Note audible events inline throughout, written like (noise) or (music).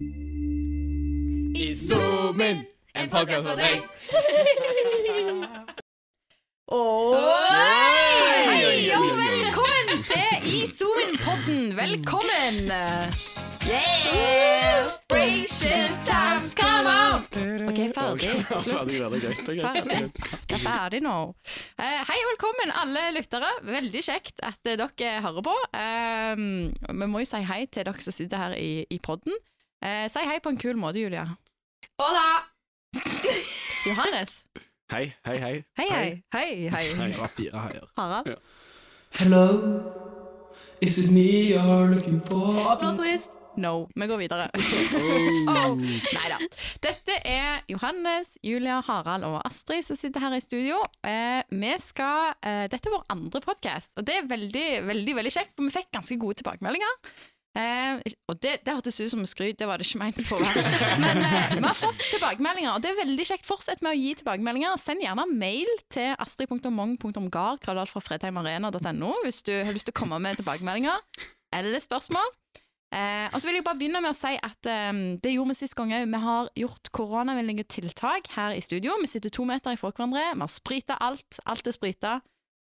I zoomen, en podcast for deg. (laughs) Hei og velkommen til I Zoomen-podden. Velkommen. Yeah! Operation times come out. OK, ferdig. Slutt. Det er er. Ferdig. Det er ferdig nå. Eh, hei og velkommen, alle lyttere. Veldig kjekt at eh, dere hører på. Eh, vi må jo si hei til dere som sitter her i, i podden. Eh, si hei på en kul måte, Julia. Hola! Johannes. (laughs) hei, hei. Hei, hei. Hei, hei. Hei. hei. fire heier. Harald. Hello, is it me you're looking for? Plot twist. No. Vi går videre. (laughs) Oh. oh. Nei da. Dette er Johannes, Julia, Harald og Astrid som sitter her i studio. Eh, vi skal, eh, dette er vår andre podkast, og det er veldig, veldig, veldig kjekt, for vi fikk ganske gode tilbakemeldinger. Eh, og det, det hørtes ut som skryt, det var det ikke meint på å. Men eh, vi har fått tilbakemeldinger, og det er veldig kjekt. Fortsett med å gi tilbakemeldinger. Send gjerne mail til astrid.mong.gar fredheimarena.no hvis du har lyst til å komme med tilbakemeldinger eller spørsmål. Eh, og så vil jeg bare begynne med å si at eh, det gjorde vi sist gang òg. Vi har gjort koronavennlige tiltak her i studio. Vi sitter to meter ifra hverandre. Vi har sprita alt. Alt er sprita.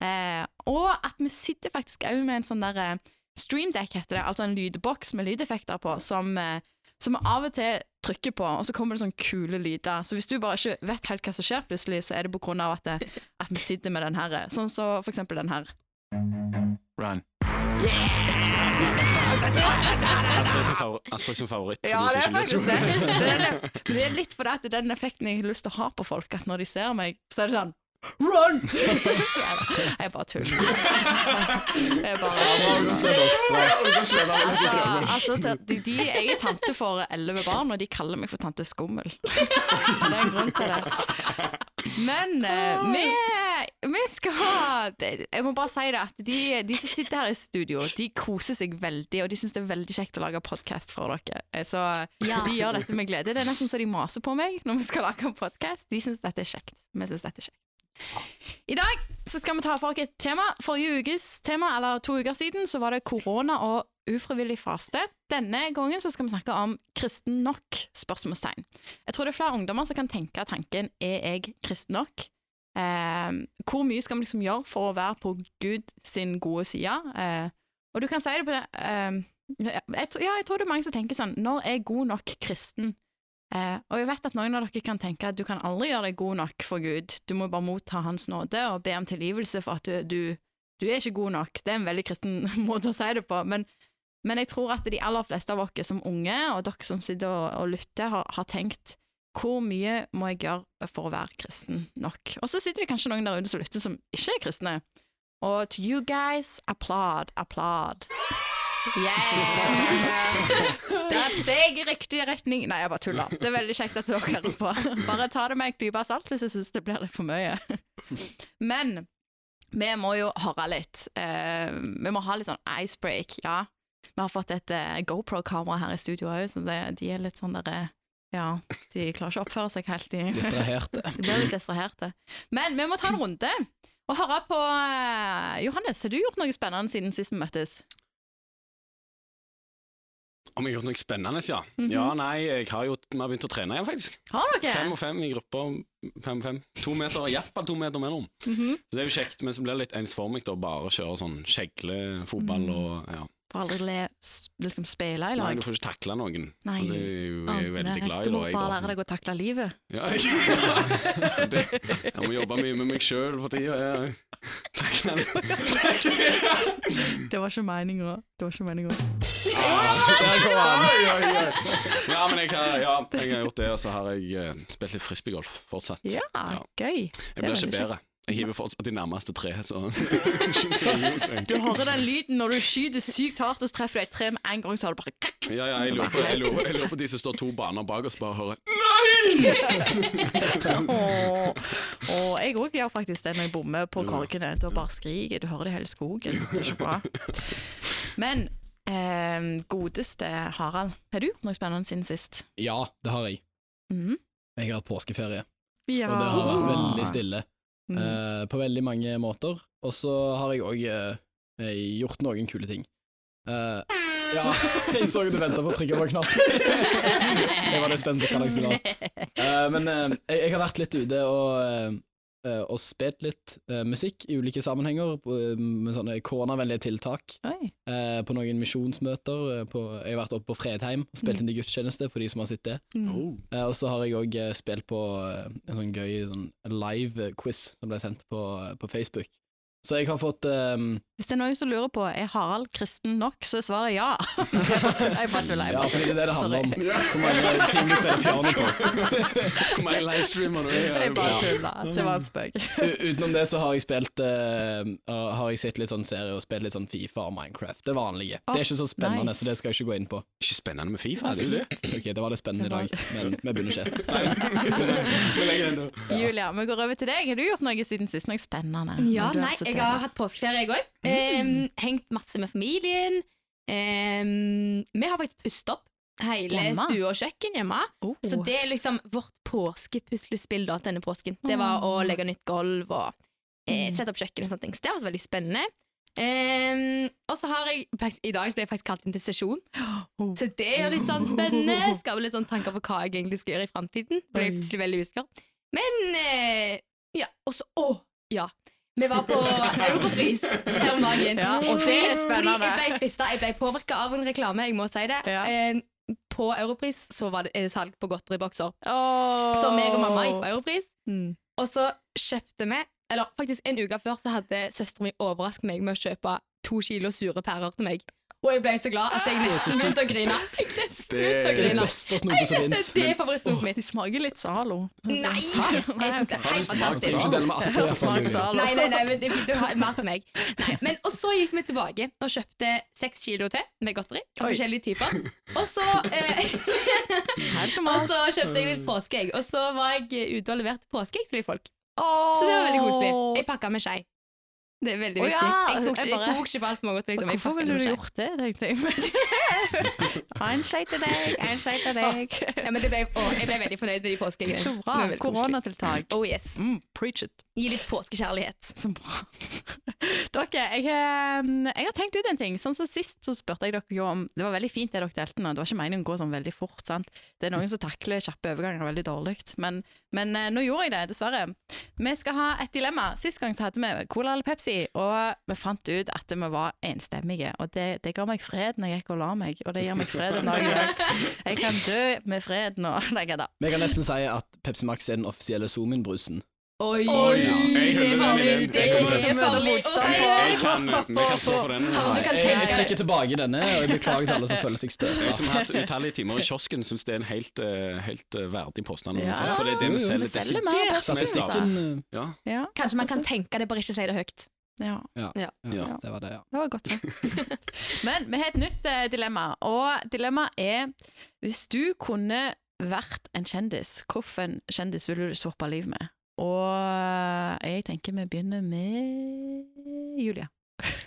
Eh, og at vi sitter faktisk òg med en sånn der eh, streamdeck, heter det. Altså en lydboks med lydeffekter på, som, eh, som vi av og til trykker på, og så kommer det sånne kule lyder. Så hvis du bare ikke vet helt hva som skjer plutselig, så er det på grunn av at, det, at vi sitter med den her. Sånn så for eksempel den her. Run. Astrid som favoritt. Ja, det er faktisk det. Det er, litt- fordi at den effekten jeg har lyst til å ha på folk, at når de ser meg, så er det sånn Run! (laughs) Jeg bare tuller. (laughs) Jeg bare Altså, altså de, de, jeg er tante for elleve barn, og de kaller meg for tante Skummel. (laughs) Det er en grunn til det. Men eh, vi, vi skal ha Jeg må bare si det at de, de som sitter her i studio, de koser seg veldig, og de syns det er veldig kjekt å lage podkast for dere. Så ja. de gjør dette med glede. Det er nesten så de maser på meg når vi skal lage en podkast. De syns dette er kjekt. Vi syns dette er kjekt. I dag så skal vi ta for oss et tema. Forrige ukes tema, eller to uker siden, så var det korona og ufrivillig faste. Denne gangen så skal vi snakke om kristen nok? spørsmålstegn. Jeg tror det er flere ungdommer som kan tenke tanken er jeg kristen nok? Eh, hvor mye skal vi liksom gjøre for å være på Gud sin gode side? Eh, og du kan si det på det eh, jeg, Ja, jeg tror det er mange som tenker sånn Når er god nok kristen? Eh, og jeg vet at noen av dere kan tenke at du kan aldri gjøre deg god nok for Gud. Du må bare motta Hans nåde og be om tilgivelse for at du, du, du er ikke god nok. Det er en veldig kristen (laughs) måte å si det på, men, men jeg tror at de aller fleste av oss som unge, og dere som sitter og, og lytter, har, har tenkt hvor mye må jeg gjøre for å være kristen nok? Og så sitter det kanskje noen der ute som lytter som ikke er kristne. Og to you guys, applaud, applaud. Yeah! Det er et steg i riktig retning. Nei, jeg bare tuller. Det er veldig kjekt at dere hører på. Bare ta det med en klype salt hvis jeg syns det blir litt for mye. Men vi må jo høre litt. Eh, vi må ha litt sånn icebreak, ja. Vi har fått et eh, GoPro-kamera her i studio òg, så det, de er litt sånn derre Ja, de klarer ikke å oppføre seg helt. De, Distraherte. (laughs) de blir litt distraherte. Men vi må ta en runde og høre på eh, Johannes, har du gjort noe spennende siden sist vi møttes? Om jeg har gjort noe spennende, ja. Mhm. Ja, nei, jeg har jo vi har begynt å trene igjen, faktisk. Har dere? Fem og fem i grupper. Fem og fem. To meter, iallfall to meter mellom. Mhm. Så det er jo kjekt, men så blir det litt ensformig da, bare å kjøre sånn kjeglefotball Mm. og ja. Får aldri le, liksom spille i lag. Nei, du får ikke takle noen. Nei. Og det er jo veldig glad i. Du må bare lære deg å takle livet. Ja, jeg, (laughs) det, jeg må jobbe mye med meg sjøl for tida. Ja. Takle (laughs) Det var ikke meninga. Det var ikke meninga. Ja, men jeg har, ja, jeg har gjort det, og så har jeg eh, spilt litt frisbeegolf fortsatt. Ja, Ja. gøy. Jeg blir ikke bedre. Jeg hiver fortsatt de nærmeste tre, (laughs) så Du hører den lyden når du skyter sykt hardt, og så treffer du et tre med en gang, så har du bare kakk. Ja, ja, jeg lurer på, jeg lurer, jeg lurer på de som står to baner bak oss, bare hører (laughs) Åh. Og jeg òg gjør faktisk det når jeg bommer på korkene. Da bare skriker. Du hører det i hele skogen. Det er ikke bra. Men eh, godeste Harald, har du gjort noe spennende siden sist? Ja, det har jeg. Mhm. Jeg har hatt påskeferie, Ja. og det har vært veldig stille Mm. uh, på veldig mange måter. Og så har jeg òg gjort noen kule ting. Uh, Ja, (laughs) jeg så du venta på å trykke på knappen. knapp. (laughs) Jeg var litt spent på hva slags det var. Eh, men eh, jeg, jeg har vært litt ute og, eh, eh, og spilt litt eh, musikk i ulike sammenhenger på, med sånne koronavennlige tiltak. Eh, på noen misjonsmøter. eh, jeg har vært oppe på Fredheim og spilt inn i gudstjeneste for de som har sett det. Mm. Eh, og så har jeg òg spilt på eh, en sånn gøy sånn live-quiz som ble sendt på, på Facebook. Så jeg har fått um... Hvis det er noen som lurer på er Harald kristen nok, så er svaret ja. (laughs) jeg bare tuller. jeg Ja, for fordi det er det det handler om. Hvor mange timer du spiller piano på. (laughs) Hvor mange livestreamer du er? Jeg bare tuller. Det var en spøk. Utenom det så har jeg spilt eh, uh, Har jeg sett litt sånn serie og spilt litt sånn Fifa og Minecraft. Det vanlige. Det er ikke så spennende, nice. så det skal jeg ikke gå inn på. Ikke spennende med Fifa, er det jo det? Ok, Det var det spennende i dag, men vi begynner ikke. (laughs) Julia, vi går over til deg. Har du gjort noe siden sist? Noe spennende? Ja, nei, jeg har hatt påskeferie, jeg òg. hengt masse med familien. Um, vi har faktisk pustet opp hele Hjemme? stue og kjøkken hjemme. Oh. Så det er liksom vårt påskepuslespill da, denne påsken. Det var å legge nytt gulv og eh, Mm. sette opp kjøkken og sånne ting. Så det har vært veldig spennende. Um, og så har jeg I dag ble jeg faktisk kalt inn til sesjon, Oh. (gasps) så det er jo litt sånn spennende. Skal litt sånn tanker på hva jeg egentlig skal gjøre i framtiden. Ble plutselig veldig usikker. Men eh, ja. Og så Å! Ja. Vi var på Europris her om dagen. Ja, og det er spennende. Fordi jeg ble fristet, jeg ble påvirka av en reklame, jeg må si det. Ja. Eh, på Europris så var det eh, salg på godteribokser. Oh. Så meg og mamma gikk på Europris, Mm. og så kjøpte vi Eller faktisk en uke før så hadde søsteren min overrasket meg med å kjøpe to kilo sure pærer til meg. Og jeg ble så glad at jeg Det nesten begynte å grine. Jeg nesten Det- begynte å Det grine. beste snopet som Det, fins. det er favorittsnopet mitt. De smaker litt Zalo. Nei! Jeg synes det er helt fantastisk. Nei, nei, nei, men det, du har mer til meg. Nei, men, og så gikk vi tilbake og kjøpte seks kilo til med godteri av forskjellige typer. Og så, eh, (laughs) og så kjøpte jeg litt påskeegg. Og så var jeg ute og leverte påskeegg til folk. Så det var veldig koselig. Jeg pakka med skei. Det er veldig Å, viktig. ja, Jeg tok jeg bare- jeg tok ikke på alt smågodt. Liksom. Hvorfor ville du gjort det, tenkte jeg. (laughs) En skei til deg, en skei til deg. Ja, men det ble, å, jeg ble veldig fornøyd med de påskeeggene. Så bra. Koronatiltak. Oh yes. Mm, preach it. Gi litt påskekjærlighet. Så bra. (laughs) Dere, jeg, eh, jeg har tenkt ut en ting. Sånn som Sist så spurte jeg dere jo om Det var veldig fint det dere delte nå. Det var ikke meningen å gå sånn veldig fort. sant? Det er noen som takler kjappe overganger veldig dårlig. Men, men eh, nå gjorde jeg det, dessverre. Vi skal ha et dilemma. Sist gang så hadde vi Cola eller Pepsi, og vi fant ut at vi var enstemmige. Og det, det ga meg fred når jeg gikk og la meg, og det gir meg fred en dag i dag. Jeg kan dø med fred nå. (laughs) Nei, da. Men jeg kan nesten si at Pepsi Max er den offisielle Zoomin-brusen. Oi, Jeg det er hører farlig. den i. Det Jeg er farlig. Jeg kan, vi stå for den. Ja, Jeg, jeg trekker tilbake denne, og jeg beklager til alle som føler seg Jeg som har hatt utallige timer i kiosken, syns det er en helt, eh, helt eh, verdig påstand. Ja. For det er det vi selger desidert mest av. Ja. Ja, Kanskje man kan tenke det, bare ikke si det høyt. ja. ja, Ja. ja, det var det, ja. Det var godt ja. (laughs) Men vi har et nytt eh, dilemma, og dilemmaet er hvis du kunne vært en kjendis, hvilken kjendis ville du swappa liv med? Og jeg tenker vi begynner med Julia.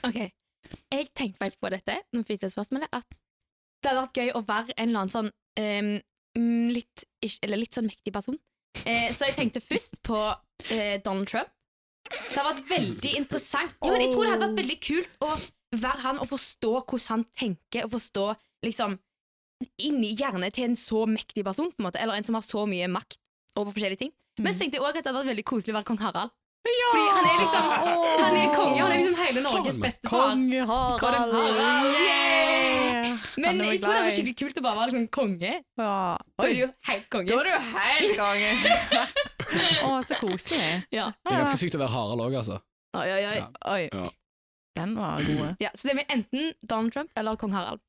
Ok. Jeg tenkte faktisk på dette når fikk det spørsmålet, at det hadde vært gøy å være en eller annen sånn mm, litt, eller litt sånn mektig person. Eh, så jeg tenkte først på eh, Donald Trump. Det hadde vært veldig interessant. Ja, men jeg tror det hadde vært veldig kult å være han og forstå hvordan han tenker, og forstå liksom inni hjernen til en så mektig person, på en måte, eller en som har så mye makt over forskjellige ting. Men så tenkte jeg også at det hadde vært veldig koselig å være kong Harald. Fordi han er liksom Han er konge, han er liksom hele Norges beste far. Harald! Kong Harald, Yeah! Men jeg tror det var skikkelig kult å bare være liksom konge. Ja. Da er du jo helt konge. Da er du jo helt konge! (laughs) Å, så koselig. Ja. Det er ganske sykt å være Harald òg, altså. Oi, oi, oi. Ja. Oi. Ja. Den var god. Ja, så det blir enten Donald Trump eller kong Harald.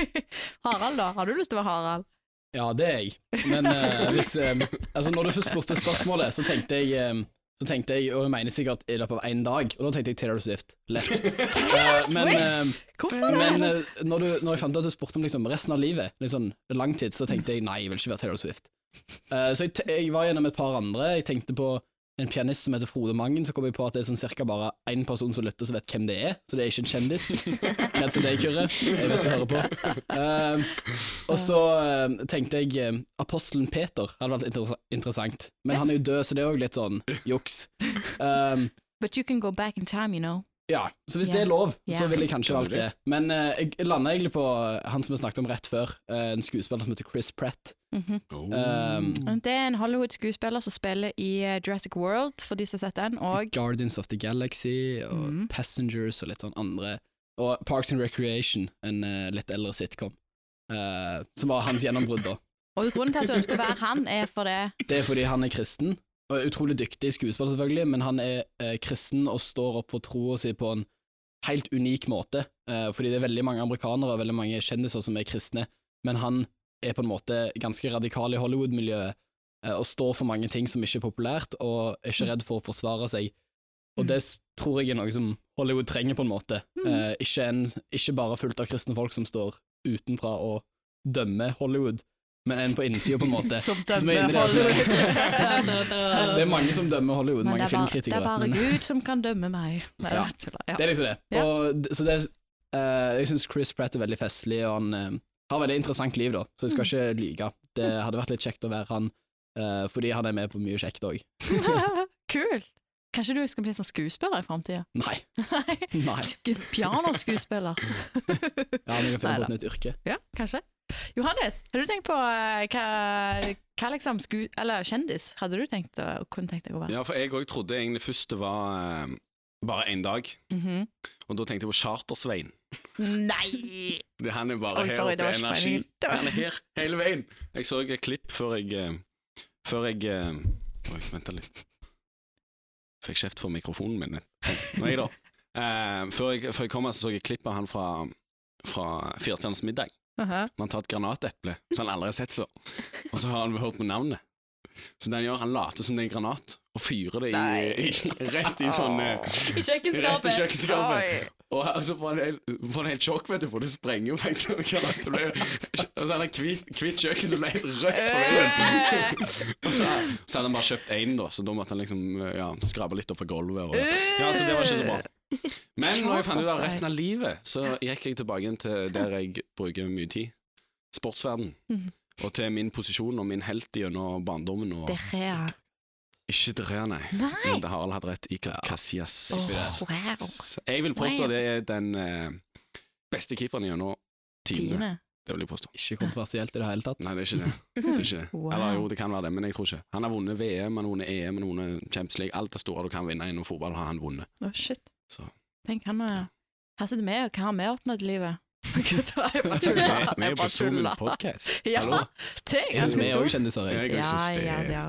(laughs) Harald, da? Har du lyst til å være Harald? Ja, det er jeg. Men uh, hvis eh, Altså, når du først spurte spørsmålet, så tenkte jeg um, så tenkte jeg, og jeg mener sikkert i løpet av én dag, og da tenkte jeg Taylor Swift. Lett. (laughs) Uh, men uh, men eh, når, du, når jeg fant ut at du spurte om liksom resten av livet, liksom, langtid, så tenkte jeg nei, jeg vil ikke være Taylor Swift. Så jeg, jeg var gjennom et par andre. Jeg tenkte på en pianist som heter Frode Mangen, så kom jeg på at det er sånn cirka bare én person som lytter som vet hvem det er, så det er ikke en kjendis. Redd som det Kyrre. Jeg vet du hører på. Eh, og så eh, tenkte jeg eh, apostelen Peter hadde vært inter interessant, men han er jo død, så det er òg litt sånn juks. Um, But you can go back in time, you know. Ja, så hvis yeah. det er lov, så ville jeg kanskje Kan valgt det. Men uh, jeg landa egentlig på han som vi snakket om rett før, uh, en skuespiller som heter Chris Pratt. Mhm. Oh. Um, Det er en Hollywood-skuespiller som spiller i eh, Jurassic World, for de som har sett den, og Guardians of the Galaxy og Mhm. Passengers og litt sånn andre. Og Parks and Recreation, en eh, litt eldre sitcom. uh, som var hans gjennombrudd, da. (laughs) Og grunnen til at du ønsker å være han, er for det Det er fordi han er kristen, og er utrolig dyktig skuespiller, selvfølgelig, men han er uh, kristen og står opp for troa si på en helt unik måte. Eh, fordi det er veldig mange amerikanere og veldig mange kjendiser som er kristne, men han er på en måte ganske radikal i Hollywood-miljøet eh, og står for mange ting som ikke er populært, og er ikke redd for å forsvare seg. Og det tror jeg er noe som Hollywood trenger, på en måte. Eh, ikke, en, ikke bare fullt av kristne folk som står utenfra og dømmer Hollywood, men en på innsida, på en måte. (laughs) Som er dømmer som. Hollywood. (laughs) Det er mange som dømmer Hollywood, Men mange det er, bare, det er bare men Gud som kan dømme meg. (laughs) Nei, Ja. ja. det er liksom det. Og, så det eh, jeg syns Chris Pratt er veldig festlig, og han eh, har veldig interessant liv, da, så jeg skal Mm. ikke lyge. Det hadde vært litt kjekt å være han, eh, fordi han er med på mye kjekt òg. (laughs) Kult. Kanskje du skal bli sånn skuespiller i framtida? (laughs) Nei. Nei. Pianoskuespiller. (laughs) Ja, men jeg kan finne på et nytt yrke. ja, kanskje. Johannes, har du tenkt på eh, hva, hva liksom sku... Eller kjendis hadde du tenkt å, kunne tenkt deg å være? Ja, for jeg òg trodde egentlig først det var eh, bare én dag, Mhm. og da tenkte jeg på Charter-Svein. Nei! Det, han er bare oh, her oppe, energi. Han er her hele veien. Jeg så et klipp før jeg eh, Før jeg eh, Oi, vent litt. Fikk kjeft for mikrofonen min. Sånn. Nei da. Uh, (laughs) før, jeg, før jeg kom her, så så jeg klipp av han fra, fra Firestjerners middag. Aha. Han har tatt granateple, som han aldri har sett før. Og så har han hørt på navnet. Så det han gjør, han later som det er en granat, og fyrer det i, i, rett i sånn eh, I kjøkkenskapet. Og så altså, får han han helt sjokk, vet du, for det sprenger jo faktisk. Det ble, og så hadde han hvitt hvitt kjøkken som ble helt rødt på veien. Og så, så hadde han bare kjøpt én, da, så da måtte han liksom ja, skrape litt opp på gulvet. Og, ja, så det var ikke så bra. Men når jeg fant ut av resten av livet, så gikk jeg tilbake til der jeg bruker mye tid. Sportsverden. Og til min posisjon og min helt gjennom barndommen. Og Det er ikke derea, nei. Nei! Men det Harald hadde rett. Iker Casillas. Åh, wow. Jeg vil påstå det er den eh, beste keeperen gjennom tidene. Tiende. Det vil jeg påstå. Ikke kontroversielt i det hele tatt. Nei, det er ikke det. det, er ikke det. (laughs) Wow. Eller jo, det kan være det, men jeg tror ikke. Han har vunnet VM, han har vunnet EM, han har vunnet Champions League. Alt det store du kan vinne innen fotball, har han vunnet. Oh, shit. Så Tenk han eh, Her sitter vi, og hva har vi oppnådd i livet? Gutta, jeg bare tuller. Vi er jo på Zoom podcast. (laughs) Ja, det er ganske stort. vi er òg kjendiser. Ja, det ja.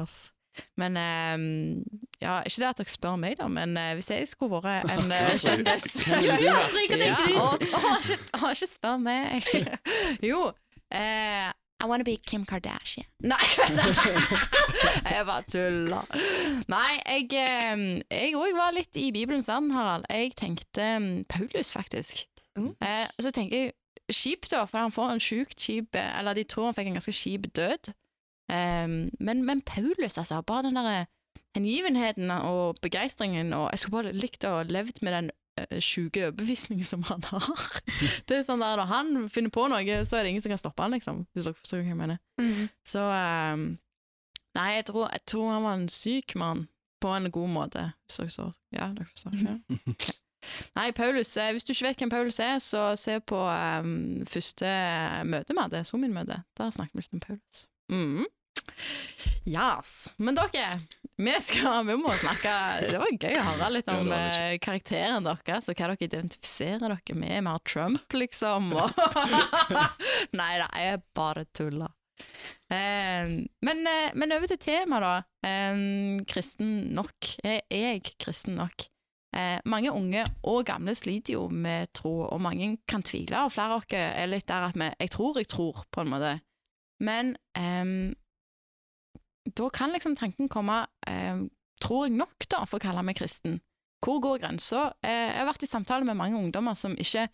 Men um, ja, ikke det at dere spør meg, da, men uh, hvis jeg skulle vært en (laughs) vi- kjendis du? Astrid, hva Ja, (laughs) du? å, ikke, spør meg. jo, Uh, I wanna be Kim Kardashian. Nei, jeg bare tuller. Nei, jeg Jeg òg var litt i Bibelens verden, Harald. Jeg tenkte um, Paulus, faktisk. Oh. Eh, så tenker jeg kjipt, da, for han får en sjukt kjip Eller de tror han fikk en ganske kjip død. Um, men, men Paulus, altså. Bare den derre hengivenheten og begeistringen. Og jeg skulle bare likt å ha levd med den uh, sjuke overbevisningen som han har. (laughs) det er sånn der Når han finner på noe, så er det ingen som kan stoppe han, liksom. Hvis dere forstår hva jeg mener. Mm. Så um, Nei, jeg tror, jeg tror han var en syk mann. På en god måte, hvis dere så. Ja, dere forstår. Ja. (laughs) Ok. Nei, Paulus, eh, hvis du ikke vet hvem Paulus er, så se på um, første møte vi hadde, Zoom-møte. Der snakker vi litt om Paulus. Mm. Yes. Men dere, vi, skal, vi må snakke Det var gøy å høre litt om det litt eh, karakteren deres, og hva dere identifiserer dere med. Vi har Trump, liksom. og- (laughs) (laughs) Nei da, jeg bare tuller. Eh, men, eh, men over til temaet, da. Eh, kristen nok. Er jeg kristen nok? Eh, mange unge og gamle sliter jo med tro, og mange kan tvile. Og flere av oss er litt der at vi Jeg tror jeg tror, på en måte. Men eh, da kan liksom tanken komme eh, Tror jeg nok, da, for å kalle meg kristen? Hvor går grensa? Eh, jeg har vært i samtale med mange ungdommer som ikke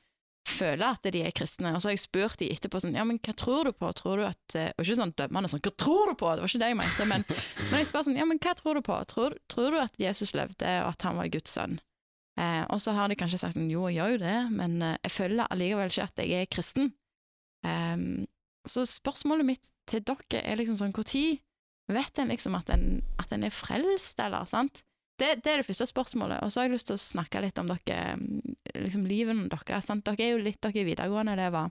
føler at de er kristne, og så har jeg spurt de etterpå sånn, ja, men hva tror du på? Tror du at eh, Og ikke sånn dømmende sånn, hva tror du på? Det var ikke det jeg mente, men (laughs) men jeg spør sånn, ja, men hva tror du på? Tror, tror du at Jesus levde, og at han var Guds sønn? Eh, og så har de kanskje sagt sånn, jo, jeg gjør jo det, men eh, jeg føler allikevel ikke at jeg er kristen. Ehm, så spørsmålet mitt til dere er liksom sånn, tid vet en liksom at en, at en er frelst, eller, sant? Det, det er det første spørsmålet. Og så har jeg lyst til å snakke litt om dere, mm, liksom livet deres. Dere er jo litt dere videregående, elever.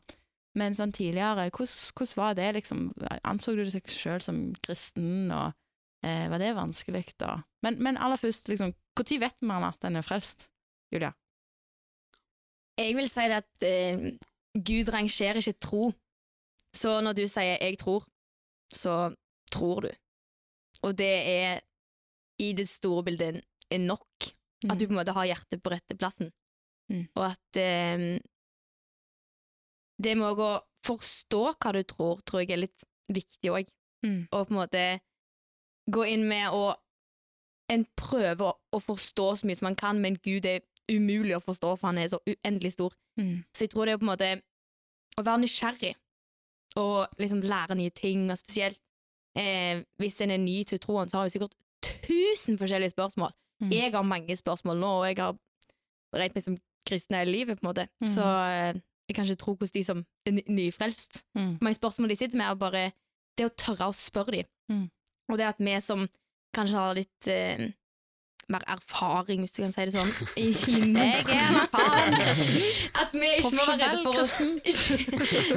Men sånn tidligere, hvordan var det, liksom? Anså du deg sjøl som kristen, og eh, var det vanskelig, da? Men, men aller først, liksom, når vet man at en er frelst, Julia? Jeg vil si det at eh, Gud rangerer ikke tro. Så når du sier 'jeg tror', så tror du. Og det er i det store bildet er nok. At du på en måte har hjertet på rette plassen. Mm. Og at eh, det med å forstå hva du tror, tror jeg er litt viktig òg. Mm. Og på en måte gå inn med å En prøver å, forstå så mye som man kan, men Gud er umulig å forstå, for han er så uendelig stor. Mm. Så jeg tror det er på en måte å være nysgjerrig og liksom lære nye ting, og spesielt eh, hvis en er ny til troen, så har jeg sikkert tusen forskjellige spørsmål. Mm. Jeg har mange spørsmål nå, og jeg har regnet meg som kristen hele livet, på en måte. Mm. Så eh, jeg kan ikke tro hvordan de som er nyfrelst Mm. Mange spørsmål de sitter med, er bare det å tørre å spørre dem. Mm. Og det at vi som kanskje har litt eh, mer erfaring, hvis du kan si det sånn, (laughs) i Jeg er erfaren At vi ikke må være redde for å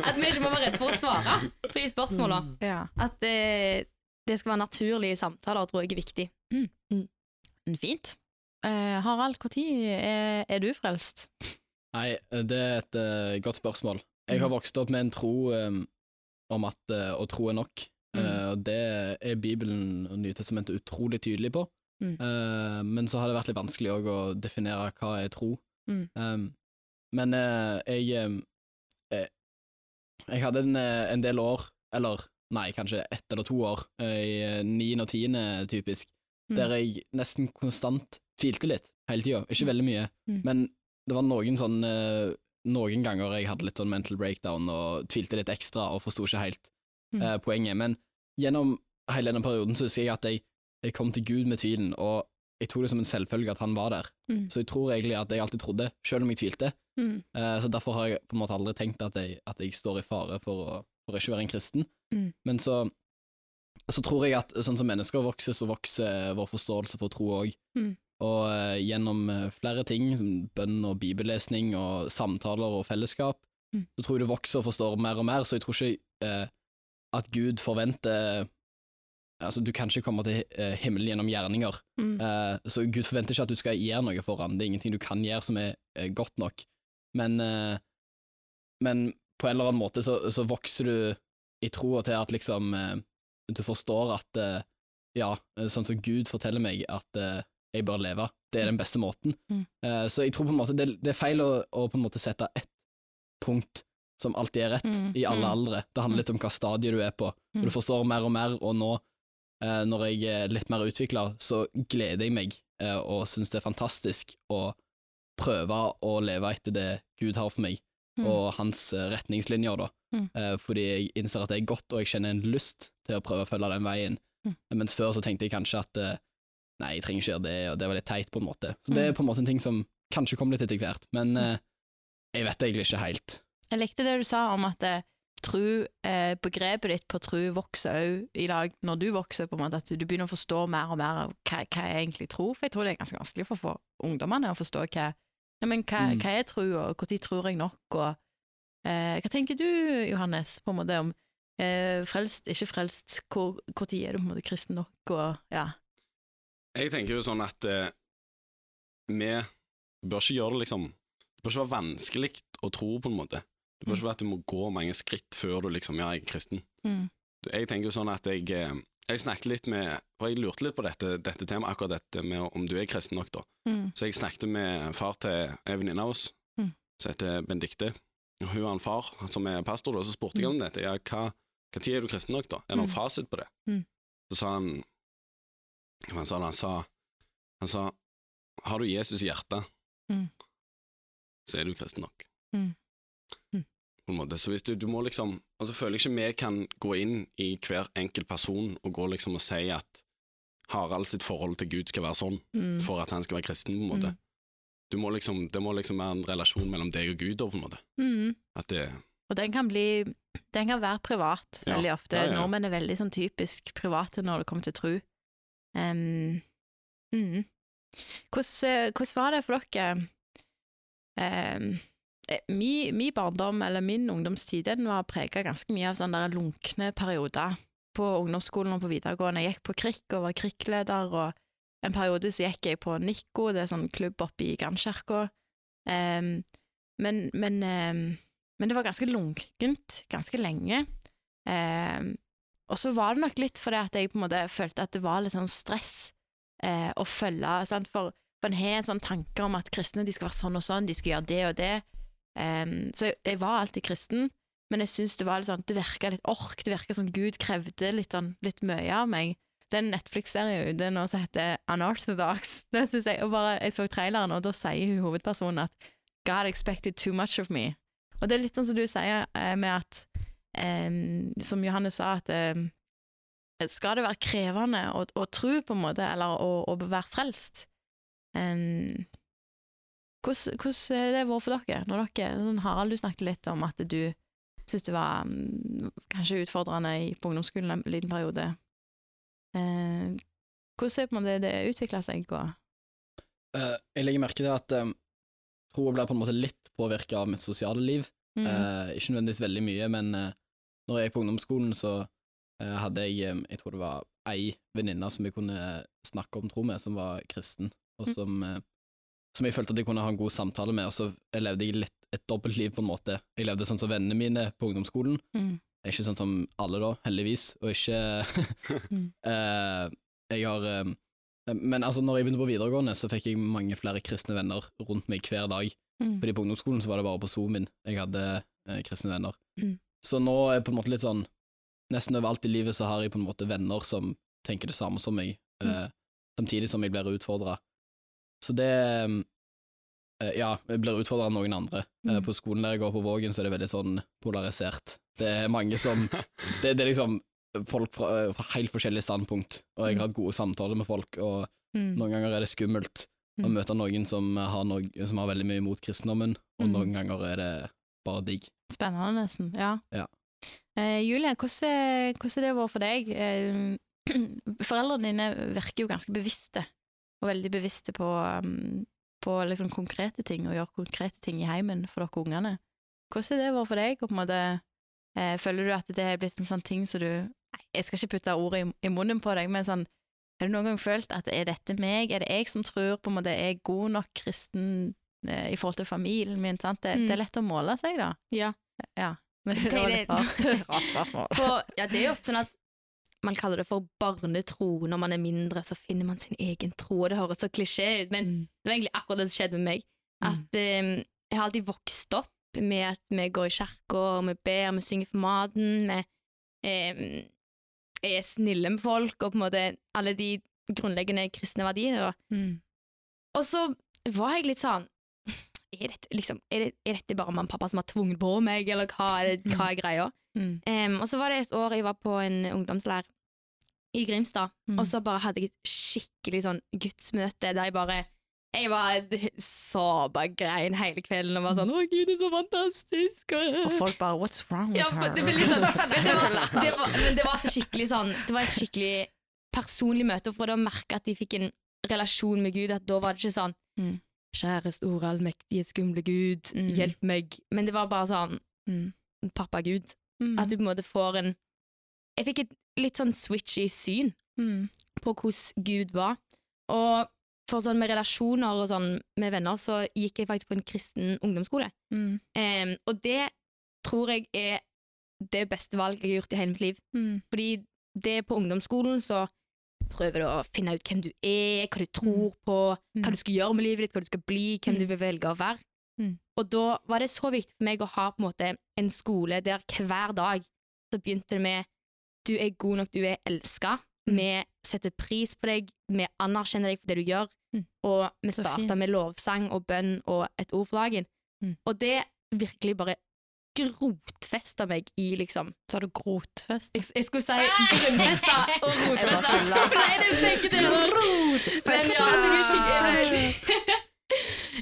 (laughs) At vi ikke må være redde for å svare på de spørsmåla. Ja. At eh, det skal være naturlige samtaler, tror jeg er viktig. Men Fint. Uh, Harald, når er, er du frelst? Nei, det er et uh, godt spørsmål. Jeg har Mm. vokst opp med en tro um, om at uh, å tro er nok, Mm. Eh, det er Bibelen og Nytestamentet utrolig tydelig på. Mm. Uh, men så har det vært litt vanskelig òg å definere hva er tro. Mm. Um, men uh, jeg eh, eh, Jeg hadde en, eh, en del år, eller nei, kanskje ett eller to år, eh, i eh, niende og tiende typisk, Mm. der jeg nesten konstant tvilte litt hele tida. Ikke veldig mye, Mm. men det var noen sånn eh, Noen ganger jeg hadde litt sånn mental breakdown og tvilte litt ekstra og forsto ikke helt Mm. eh, poenget. Men gjennom hele denne perioden så husker jeg at jeg, jeg kom til Gud med tvilen, og jeg tok det som en selvfølge at han var der. Mm. Så jeg tror egentlig at jeg alltid trodde, selv om jeg tvilte. Mm. Eh, så derfor har jeg på en måte aldri tenkt at jeg, at jeg står i fare for å, for å ikke være en kristen. Mm. Men så, så tror jeg at sånn som mennesker vokser, så vokser vår forståelse for tro òg. Mm. Og uh, gjennom eh, flere ting, som bønn og bibellesning og samtaler og fellesskap, Mm. så tror jeg du vokser og forstår mer og mer, så jeg tror ikke uh, at Gud forventer Altså, du kan ikke komme til himmelen gjennom gjerninger, Mm. Uh, så Gud forventer ikke at du skal gjøre noe for ham. Det er ingenting du kan gjøre som er uh, godt nok. Men, uh, men på en eller annen måte så, så vokser du i troa til at liksom eh, Du forstår at eh, ja, sånn som Gud forteller meg at eh, jeg bør leve, det er den beste måten. Mm. Så jeg tror på en måte det, det er feil å, å på en måte sette ett punkt som alltid er rett, Mm, i alle mm. aldre. Det handler litt om hva stadie du er på. Mm. Og du forstår mer og mer, og nå, når jeg er litt mer utvikla, så gleder jeg meg og syns det er fantastisk å prøve å leve etter det Gud har for meg, Mm. og hans eh, retningslinjer, da. Mm. Eh, fordi jeg innser at det er godt, og jeg kjenner en lyst til å prøve å følge den veien. Mm. Mens før så tenkte jeg kanskje at eh, nei, jeg trenger ikke gjøre det, og det var litt teit, på en måte. Så det Mm. er på en måte en ting som kanskje kommer litt etter hvert, men eh, jeg vet egentlig ikke helt. Jeg likte det du sa om at tru, eh, begrepet ditt på tru vokser òg i lag når du vokser, på en måte, at du, du begynner å forstå mer og mer av hva, hva jeg egentlig tror. For jeg tror det er ganske vanskelig for, for ungdommene å forstå hva, ja, men hva, Mm. hva er tru, og når tror jeg nok, og eh, Hva tenker du, Johannes, på en måte om eh, frelst, ikke frelst, tid er du på en måte kristen nok, og ja. Jeg tenker jo sånn at eh, vi bør ikke gjøre det liksom Det bør ikke være vanskelig å tro, på en måte. Det bør ikke være at du må gå mange skritt før du liksom Ja, jeg er kristen. Mm. Jeg tenker jo sånn at jeg eh, Jeg snakket litt med For jeg lurte litt på dette, dette temaet, akkurat dette med om du er kristen nok, da. Mm. Så jeg snakket med far til en venninne av oss, Mm. som heter Benedicte. Hun har en far som er pastor, da, så spurte jeg om dette. Ja, hva, hva tid er du kristen nok, da? Er det noen Mm. fasit på det? Mm. Så sa han Hva sa han? Han sa, han sa Har du Jesus i hjertet, Mm. så er du kristen nok. Mm. På en måte. Så hvis du, du må liksom altså føler jeg ikke vi kan gå inn i hver enkelt person og gå liksom og si at Harald sitt forhold til Gud skal være sånn Mm. for at han skal være kristen, på en måte. Mm. Du må liksom, det må liksom være en relasjon mellom deg og Gud, da, på en måte. Mm. At det Og den kan bli Den kan være privat Ja. veldig ofte. Ja, ja. Nordmenn er veldig sånn typisk private når det kommer til tro. Um, mm. hvordan, hvordan var det for dere? Eh, eh, min, min barndom, eller min ungdomstid, den var prega ganske mye av sånne der lunkne perioder. På ungdomsskolen og på videregående. Jeg gikk på krikk og var krikkleder, og en periode så gikk jeg på Nikko, det er sånn klubb oppe i Grandkirka. Um, men, men, um, men det var ganske lunkent ganske lenge. Um, og så var det nok litt fordi at jeg på en måte følte at det var litt sånn stress eh, å følge, sant? for man har en sånn tanke om at kristne de skal være sånn og sånn, de skal gjøre det og det. Em, så jeg, jeg var alltid kristen, men jeg syns det var litt sånn, det virka litt ork, det virka som Gud krevde litt sånn, litt mye av meg. Det er en Netflix-serie ute nå som heter Unorthodox. (laughs) Det synes jeg, og bare, jeg så traileren, og da sier hun hovedpersonen at God expected too much of me. Og det er litt sånn som du sier eh, med at um, Som Johannes sa, at um, skal det være krevende å, å tro, på en måte, eller å, å være frelst? Em, hvordan, hvordan er det vært for dere? Når dere sånn, Harald, du snakket litt om at du syntes det var mm, kanskje utfordrende i, på ungdomsskolen en liten periode. Eh, hvordan er på en måte det utvikla seg? Og, Uh, jeg legger merke til at um, troa blir på en måte litt påvirka av mitt sosiale liv. mm, Uh, ikke nødvendigvis veldig mye, men uh, når jeg gikk på ungdomsskolen, så uh, hadde jeg um, Jeg tror det var ei venninne som jeg kunne snakke om tro med, som var kristen, og Mm. som, eh, som jeg følte at jeg kunne ha en god samtale med, og så levde jeg litt et dobbeltliv, på en måte. Jeg levde sånn som vennene mine på ungdomsskolen. mm, Ikke sånn som alle, da, heldigvis, og ikke (laughs) Mm. (laughs) eh, Jeg har eh, Men altså, når jeg begynte på videregående, så fikk jeg mange flere kristne venner rundt meg hver dag. mm, Fordi på ungdomsskolen så var det bare på Zoom-en jeg hadde eh, kristne venner. Mm. Så nå er på en måte litt sånn Nesten overalt i livet så har jeg på en måte venner som tenker det samme som meg, Mm. eh, samtidig som jeg blir utfordra. Så det eh, Ja, jeg blir utfordra av noen andre. Eh, Mm. på skolen der jeg går på Vågen, så er det veldig sånn polarisert. Det er mange som (laughs) Det, det er liksom folk fra, fra helt forskjellige standpunkt, og jeg Mm. har hatt gode samtaler med folk, og mm, noen ganger er det skummelt å Mm. møte noen som har, noe, som har veldig mye imot kristendommen, og Mm. noen ganger er det bare digg. Spennende, nesten. Ja. Ja. Eh, Julie, hvordan hvordan det vært for deg? Eh, (clears throat) foreldrene dine virker jo ganske bevisste, og veldig bevisste på, um, på liksom konkrete ting, og gjøre konkrete ting i heimen for dere ungene. Hvordan er det vært for deg? Og på en måte, eh, føler du at det har blitt en sånn ting som du Jeg skal ikke putte ordet i, i munnen på deg, men sånn Har du noen gang følt at er dette meg? Er det jeg som tror på en måte er god nok kristen eh, i forhold til familien min? Sant? Det, Mm. det er lett å måle seg, da. Ja. Ja. Det (laughs) det, det-. (laughs) Ja, det er jo ofte sånn at man kaller det for barnetro. Når man er mindre, så finner man sin egen tro. Og det høres så klisjé ut, men Mm. det var egentlig akkurat det som skjedde med meg. At um, Jeg har alltid vokst opp med at vi går i kirka, vi ber, vi synger for maten, vi um, er snille med folk, og på en måte alle de grunnleggende kristne verdiene. da. Mm. Og så var jeg litt sånn Er dette, liksom, er det, er dette bare mamma og pappa som har tvunget på meg, eller hva er, det, hva er greia? Mm. Um, og så var det et år jeg var på en ungdomsleir i Grimstad, Mm. og så bare hadde jeg et skikkelig sånn gudsmøte der jeg bare jeg var så bare grein hele kvelden og var sånn 'Å, Gud, det er så fantastisk!' Og folk bare 'what's wrong with ja, her?' det, sånn, (laughs) det, var, det, var, men det var så skikkelig sånn Det var et skikkelig personlig møte, for å merke at de fikk en relasjon med Gud. At da var det ikke sånn Mm. 'Kjære store, allmektige, skumle Gud, Mm. hjelp meg'. Men det var bare sånn Mm. Pappa Gud. Mm. At du på en måte får en Jeg fikk et litt sånn switch i syn mm. på hvordan Gud var. Og for sånn med relasjoner og sånn med venner, så gikk jeg faktisk på en kristen ungdomsskole. Mm. Um, og det tror jeg er det beste valget jeg har gjort i hele mitt liv. Mm. Fordi det på ungdomsskolen så prøver du å finne ut hvem du er, hva du tror på, Mm. hva du skal gjøre med livet ditt, hva du skal bli, hvem Mm. du vil velge å være. Mm. Og da var det så viktig for meg å ha på en måte en skole der hver dag så begynte det med du er god nok, du er elska, Mm. vi setter pris på deg, vi anerkjenner deg for det du gjør, Mm. og vi starta med lovsang og bønn og et ord for dagen. Mm. Og det virkelig bare grotfesta meg i liksom Sa du grotfest. Jeg, jeg skulle si grunnfesta og (laughs) rotfesta. Nei, det er begge deler. Men ja, det blir skikkelig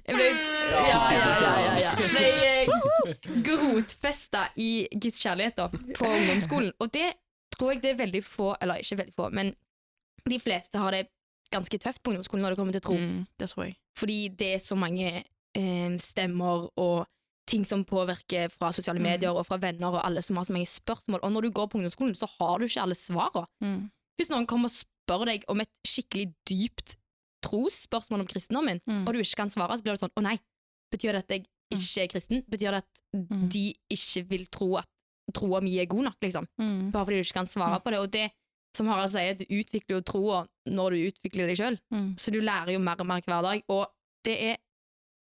Jeg ble Ja, ja, ja. ja. Ble eh, grotfesta i Guds kjærlighet da, på ungdomsskolen. Og det tror jeg det er veldig få, eller ikke veldig få, men de fleste har det ganske tøft på ungdomsskolen når det kommer til tro. Mm, det tror jeg. Fordi det er så mange eh, stemmer og ting som påvirker fra sosiale Mm. medier og fra venner og alle som har så mange spørsmål. Og når du går på ungdomsskolen, så har du ikke alle svarene. Mm. Hvis noen kommer og spør deg om et skikkelig dypt trosspørsmål om kristendommen, Mm. og du ikke kan svare, så blir det sånn Å nei, betyr det at jeg ikke er kristen? Betyr det at Mm. de ikke vil tro at troa mi er god nok, liksom? Mm. Bare fordi du ikke kan svare på det. Og det som Harald sier, du utvikler jo troa når du utvikler deg sjøl. Mm. Så du lærer jo mer og mer hver dag. Og det er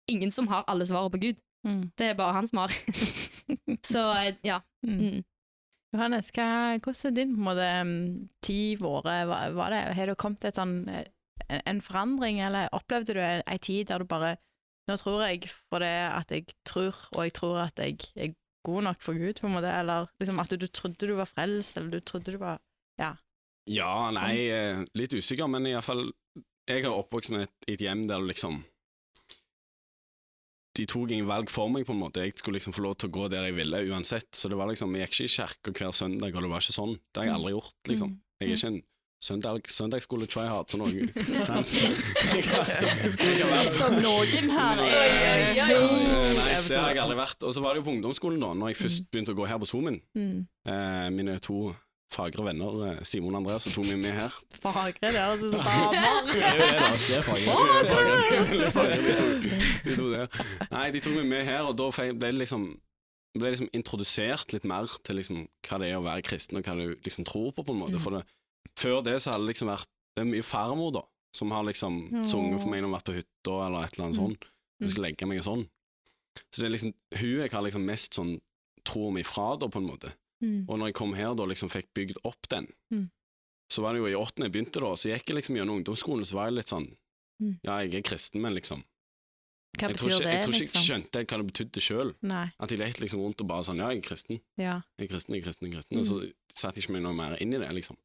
ingen som har alle svarene på Gud. Mm. Det er bare han som har. (laughs) Så eh, ja. Mm. Mm. Johannes, hva, hvordan er din på en måte, mm, tid vært? Var, var det, har det kommet et sånn, eh, en forandring, eller opplevde du ei tid der du bare Nå tror jeg for det at jeg tror, og jeg tror at jeg er god nok for Gud, på en måte, eller liksom at du, du trodde du var frelst, eller du trodde du var Ja, Ja, nei, eh, litt usikker, men iallfall Jeg har oppvokst med et, et hjem der liksom De tok ingen valg for meg, på en måte. Jeg skulle liksom få lov til å gå der jeg ville, uansett. Så det var liksom, jeg gikk ikke i kirka hver søndag, og det var ikke sånn. Det har jeg aldri gjort, liksom. Jeg er ikke en søndag, søndagsskole-tryhard, så noe (laughs) sant? Jeg har- jeg kan være- Som noen her. Eh, Nei, det har jeg aldri vært. Og så var det jo på ungdomsskolen, da, når jeg først begynte å gå her på Zoomen. Mm. Eh, mine to fagre venner, eh, Simon og Andreas, tok meg med her. Fagre, det er altså damer. (laughs) Det er jo det, da. Det er. Fagre. Nei, de tok meg med her, og da ble det liksom ble liksom introdusert litt mer til liksom hva det er å være kristen, og hva du liksom tror på, på en måte. Mm. For det, før det så har det liksom vært Det er mye farmor, da, som har liksom sunget for meg når jeg har vært på hytta, eller et eller annet Mm. sånt. Hun skal legge meg og sånn. Så det er liksom hun jeg har liksom mest sånn tro om fra, da, på en måte. Mm. Og når jeg kom her da liksom fikk bygd opp den, Mm. så var det jo i åttende jeg begynte da, så gikk jeg liksom gjennom ungdomsskolen, så var jeg litt sånn Mm. Ja, jeg er kristen, men liksom Hva Jeg betyr ikke det, jeg, tror ikke jeg liksom? skjønte hva det betydde sjøl. At jeg lekte liksom rundt og bare sånn Ja, jeg er kristen, Ja. jeg er kristen, jeg er kristen, jeg er kristen. Og så satte jeg ikke meg noe mer inn i det, liksom.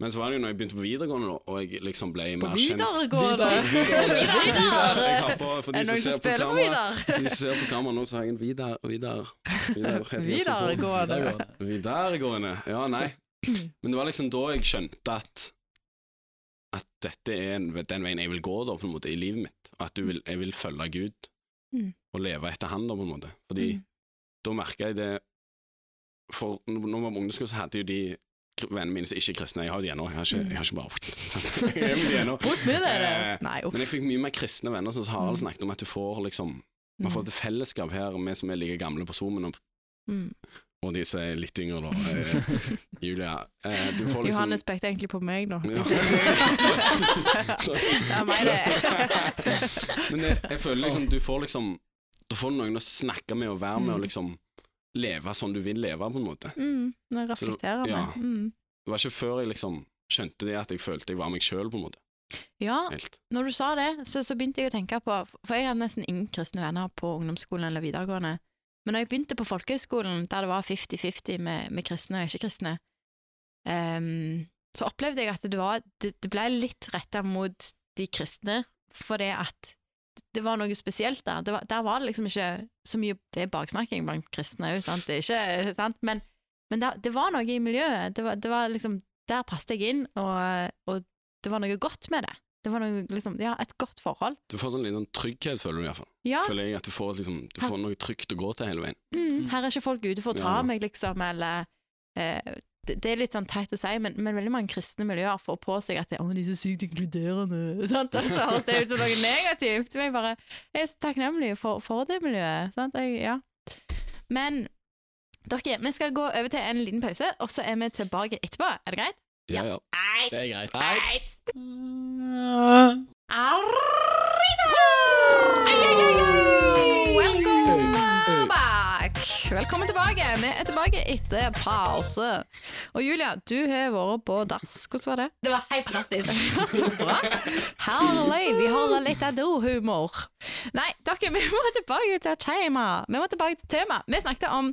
Men så var det jo når jeg begynte på videregående, og jeg liksom ble På mer kjent videregående. Vidar! Jeg har på, for de det som ser på kamera, de ser på kamera nå, så har jeg en Vidar Vidar. Videregående. Videregående. Ja, nei. Men det var liksom da jeg skjønte at at dette er en- den veien jeg vil gå da, på en måte, i livet mitt. At du vil, jeg vil følge Gud Mm. og leve etter Han, da, på en måte. Fordi Mm. da merka jeg det For når jeg var på ungdomsskolen, så hadde jo de vennene mine som ikke er kristne Jeg har de ennå. Jeg jeg har ikke bare sant? (laughs) Jeg ennå. Bort med dere. Eh, Nei, uff. Men jeg fikk mye mer kristne venner, som Harald Mm. snakket om, at du får liksom Man får et fellesskap her, vi som er like gamle på Zoomen, og, Mm. og de som er litt yngre, da. (laughs) Eh, Julia. Eh, du får liksom Johannes pekte egentlig på meg nå. Ja. (laughs) Det er meg, det. Men jeg, jeg føler liksom du får liksom Du får noen å snakke med og være med og Mm. liksom leve sånn du vil leve, på en måte. Mm, når jeg Så du- ja. Mm. Det var ikke før jeg liksom skjønte det at jeg følte jeg var meg sjøl, på en måte. Ja, Helt. når du sa det, så, så begynte jeg å tenke på For jeg hadde nesten ingen kristne venner på ungdomsskolen eller videregående. Men når jeg begynte på folkehøyskolen, der det var 50-50 med, med kristne og ikke-kristne, um, så opplevde jeg at det, var, det, det ble litt retta mot de kristne, fordi at det var noe spesielt der. Det var, der var det liksom ikke så mye Det er baksnakking blant kristne òg, sant? Det er ikke sant? Men, men der, det var noe i miljøet. Det var, det var liksom Der passet jeg inn, og, og det var noe godt med det. Det var noe, liksom, ja, et godt forhold. Du får sånn litt sånn trygghet, føler du iallfall. Ja, Føler jeg at du får, liksom, du får noe trygt å gå til hele veien. mm, her er ikke folk ute for å ta Ja. meg, liksom, eller eh, det, er litt sånn teit å si, men, men veldig mange kristne miljøer får på seg at det, oh, de er så sykt inkluderende, (laughs) sant? Og så høres det ut som noe negativt. Men jeg bare jeg er så takknemlig for, for det miljøet. Sant? Jeg, ja. Men dere, vi skal gå over til en liten pause, og så er vi tilbake etterpå. Er det greit? Ja, ja. Det er greit. Welcome back! Velkommen tilbake. Vi er tilbake etter pause. Og Julia, du har vært på dass. Hvordan var det? Det var helt fantastisk. (laughs) Så bra. Herlig. Vi holder litt av do-humor. Nei, dere, vi må tilbake til tema. Vi må tilbake til tema. Vi snakket om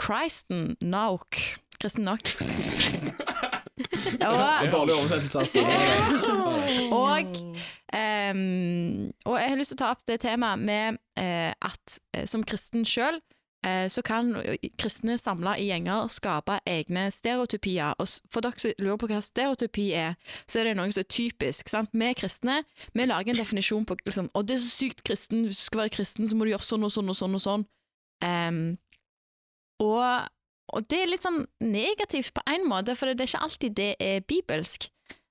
Christen Nauk. Kristen Nauk. (laughs) Det er dårlig oversettelse. Altså. Og, um, og jeg har lyst til å ta opp det temaet med uh, at eh, som kristen sjøl, så kan kristne samla i gjenger skape egne stereotypier. Og for dere som lurer på hva stereotypi er, så er det noe som er typisk. sant? Vi kristne vi lager en definisjon på liksom, og det er så sykt kristen, hvis du skal være kristen, så må du gjøre sånn og sånn og sånn. og sånn. Um, og, og det er litt sånn negativt på en måte, for det er ikke alltid det er bibelsk.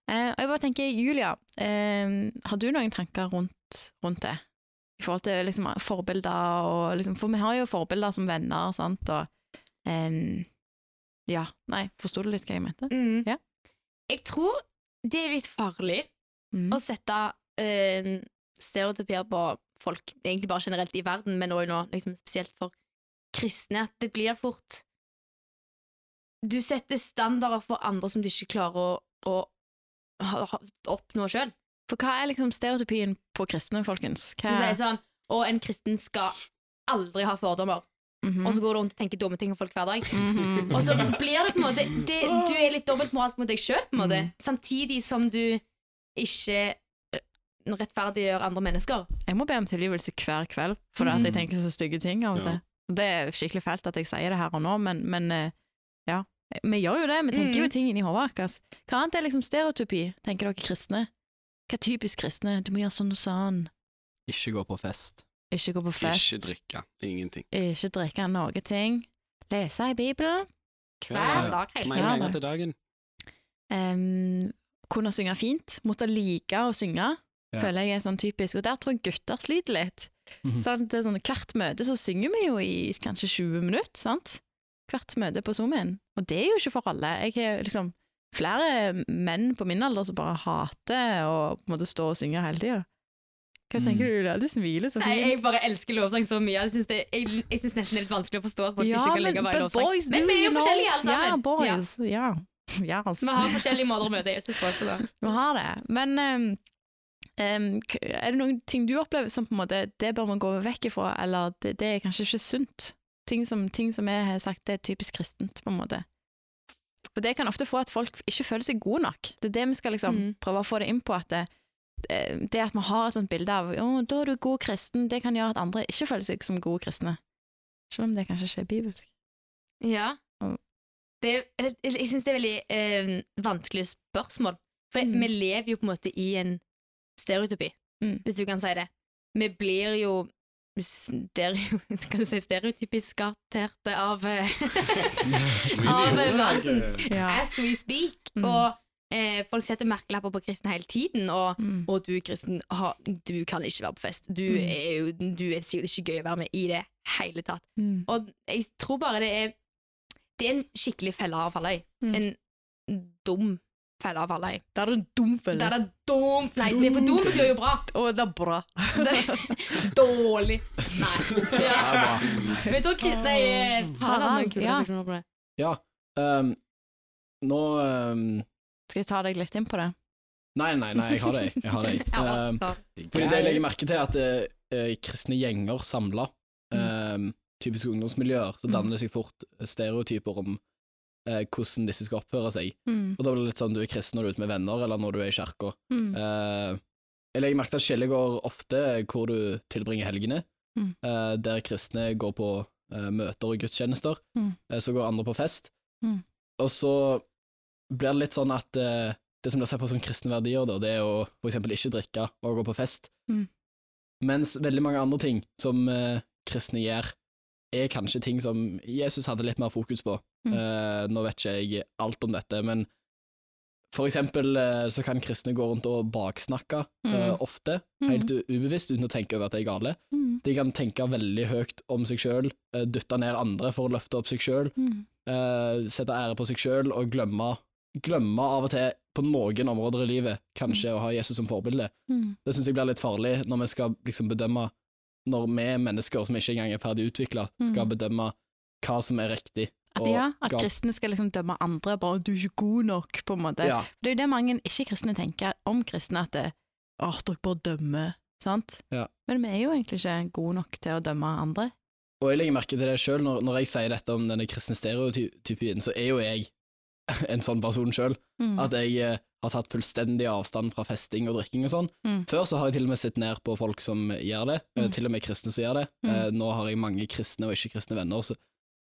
Uh, og jeg bare tenker, Julia, eh, har du noen tanker rundt, rundt det? I forhold til liksom, forbilder og liksom, For vi har jo forbilder som venner, sant, og um, Ja, nei, forsto du litt hva jeg mente? Mm. Ja. Jeg tror det er litt farlig Mm. å sette uh, stereotypier på folk, egentlig bare generelt i verden, men også nå liksom, spesielt for kristne, at det blir fort Du setter standarder for andre som du ikke klarer å, å ha, oppnå sjøl. For hva er liksom stereotypien på kristne, folkens? Du sier sånn Og en kristen skal aldri ha fordommer. Mhm. Og så går du rundt og tenker dumme ting om folk hver dag. Mhm. Og så blir det på en måte det, Du er litt dobbeltmoralsk mot deg sjøl, samtidig som du ikke eh, rettferdiggjør andre mennesker. Jeg må be om tilgivelse hver kveld, for at jeg tenker så stygge ting Ja. Det. Det er skikkelig fælt at jeg sier det her og nå, men, men eh, ja. Vi gjør jo det, vi tenker jo Mm. ting inni hodet vårt. Hva annet er liksom stereotypi, tenker dere kristne? Hva er typisk kristne? Du må gjøre sånn og sånn. Ikke gå på fest. Ikke gå på fest. Ikke drikke. Ingenting. Ikke drikke noe ting. Lese i Bibelen. Hver dag, hele Mange ganger til dagen. Um, kunne synge fint. Måtte like å synge. Ja. Føler jeg er sånn typisk. Og der tror jeg gutter sliter litt. Mm -hmm. Det sånn, hvert møte så synger vi jo i kanskje 20 minutter, sant? Hvert møte på Zoom-in. Og det er jo ikke for alle. Jeg har liksom flere menn på min alder som bare hater å på en måte stå og synge hele tida. Hva Mm. tenker du der? Du smiler så fint. Nei, jeg bare elsker lovsang så mye. Jeg syns, det, jeg, jeg syns nesten det er litt vanskelig å forstå at folk Ja, ikke kan ligge bare i lovsang. boys Men vi er jo forskjellige alle sammen. Ja, Ja. boys. Ja. Ja, altså. Vi har forskjellige måter å møte Jesus på. Da. Vi har det. Men um, um, er det noen ting du opplever som på en måte det bør man gå vekk ifra, eller det, det er kanskje ikke sunt? Ting som, ting som jeg har sagt det er typisk kristent, på en måte. For det kan ofte få at folk ikke føler seg gode nok. Det er det vi skal liksom Mm. prøve å få det inn på, at det, det at vi har et sånt bilde av å, da er du god kristen, det kan gjøre at andre ikke føler seg som gode kristne. Selv om det kanskje ikke er bibelsk. Ja. Det, er- jeg jeg syns det er veldig eh, vanskelig spørsmål. For Mm. vi lever jo på en måte i en stereotypi, Mm. hvis du kan si det. Vi blir jo stereo, (laughs) kan du si stereotypiskaterte av eh, (laughs) Av verden. Ja. as we speak. Mm. Og eh, folk setter merkelapper på kristen hele tiden. Og, Mm. og du kristen, ha, du kan ikke være på fest. Du Mm. er jo du er sikkert ikke gøy å være med i det hele tatt. Mm. Og jeg tror bare det er Det er en skikkelig felle å falle i. Mm. En dum felle å falle Det er en dum Det er det dumt Nei, det er for dum betyr jo bra. Å, det er bra. Det er (laughs) dårlig. Nei. Ja. Vet du hva Nei, eh, har han noen kule reaksjoner på det? Ja. Um, nå um... Skal jeg ta deg litt inn på det? Nei, nei, nei, jeg har det. Jeg har det. (laughs) Ja, Ehm. Fordi det jeg legger merke til, er at eh, eh, kristne gjenger samla, um, typiske ungdomsmiljøer, så Mm. danner det seg fort stereotyper om eh, hvordan disse skal oppføre seg. Mm. Og da blir det litt sånn du er kristen når du er ute med venner, eller når du er i kirka. Mm. Eh, jeg legger at skillet går ofte hvor du tilbringer helgene, Mm. eh, der kristne går på eh, møter og gudstjenester, Mm. eh, så går andre på fest. Mm. Og så blir det litt sånn at eh, det som blir sett på som kristne verdier, da, det er å for eksempel ikke drikke og gå på fest. Mm. Mens veldig mange andre ting som kristne gjør, er kanskje ting som Jesus hadde litt mer fokus på. Mm. Eh, nå vet ikke jeg alt om dette, men for eksempel eh, så kan kristne gå rundt og baksnakke eh, Mm. ofte, Mm. helt ubevisst, uten å tenke over at de er gale. Mm. De kan tenke veldig høyt om seg sjøl, dytte ned andre for å løfte opp seg sjøl, Mm. sette ære på seg sjøl og glemme, glemme av og til på noen områder i livet kanskje å ha Jesus som forbilde. Mm. Det syns jeg blir litt farlig når vi skal liksom bedømme Når vi mennesker som ikke engang er ferdig utvikla, skal Mm. bedømme hva som er riktig. At, ja, at kristne skal liksom dømme andre, bare 'du er ikke god nok', på en måte. Ja, Det er jo det mange ikke-kristne tenker om kristne, at det, åh, dere bare dømmer, sant? Ja. Men vi er jo egentlig ikke gode nok til å dømme andre. Og jeg legger merke til det sjøl, når, når jeg sier dette om denne kristne stereotypien, så er jo jeg (laughs) en sånn person sjøl. Mm. At jeg eh, har tatt fullstendig avstand fra festing og drikking og sånn. Mm. Før så har jeg til og med sett ned på folk som gjør det, eh, Mm. til og med kristne som gjør det. Mm. Eh, Nå har jeg mange kristne og ikke-kristne venner så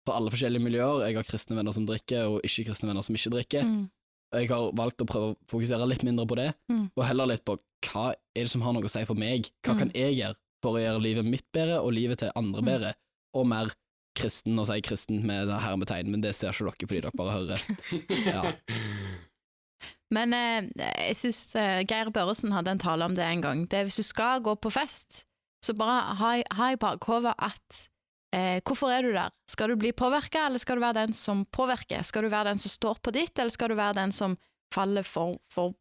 fra alle forskjellige miljøer. Jeg har kristne venner som drikker, og ikke-kristne venner som ikke drikker. Mm. Jeg har valgt å prøve å fokusere litt mindre på det, Mm. og heller litt på hva er det som har noe å si for meg? Hva kan jeg gjøre for å gjøre livet mitt bedre og livet til andre bedre? Og mer kristen, og sier kristen med hermetegn, men det ser ikke dere fordi dere bare hører. Ja. Men eh, jeg syns eh, Geir Børresen hadde en tale om det en gang. Det er Hvis du skal gå på fest, så bare ha, i- ha i bakhodet at eh, hvorfor er du der? Skal du bli påvirka, eller skal du være den som påvirker? Skal du være den som står på ditt, eller skal du være den som faller for, for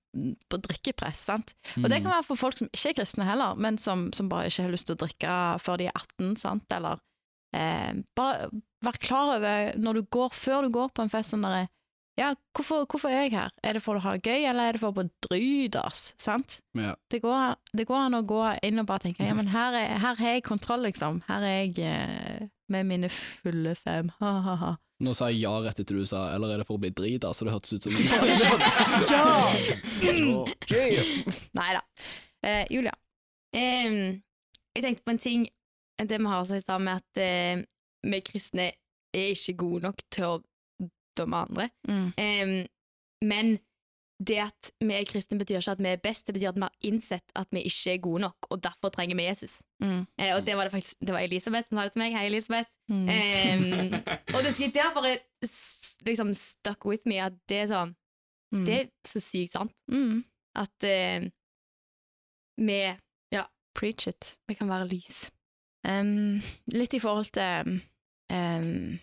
på drikkepress? sant? Og det kan være for folk som ikke er kristne heller, men som, som bare ikke har lyst til å drikke før de er 18, sant? eller eh, Bare vær klar over når du går, før du går på en fest sånn derre ja, hvorfor, hvorfor er jeg her? Er det for å ha gøy, eller er det for å drydas? Sant? Ja. Det, går, det går an å gå inn og bare tenke ja, men her, er, her har jeg kontroll, liksom. Her er jeg eh, med mine fulle fem. Ha-ha-ha. Nå sa jeg ja rett etter du sa, eller er det for å bli drita, så det hørtes ut som (laughs) Nei da. Eh, Julia. Um, jeg tenkte på en ting Det vi har sagt sammen med at eh, vi kristne er ikke gode nok til å dømme andre. Mm. Em, men det at vi er kristne, betyr ikke at vi er best. Det betyr at vi har innsett at vi ikke er gode nok, og derfor trenger vi Jesus. Mm. Eh, og det var det faktisk Det var Elisabeth som sa det til meg. Hei, Elisabeth. Mm. Em, (laughs) og det, har bare liksom stuck with me at det er sånn Mm. Det er så sykt sant. mm. At eh, vi, Preach it. vi kan være lys. Um, litt i forhold til um,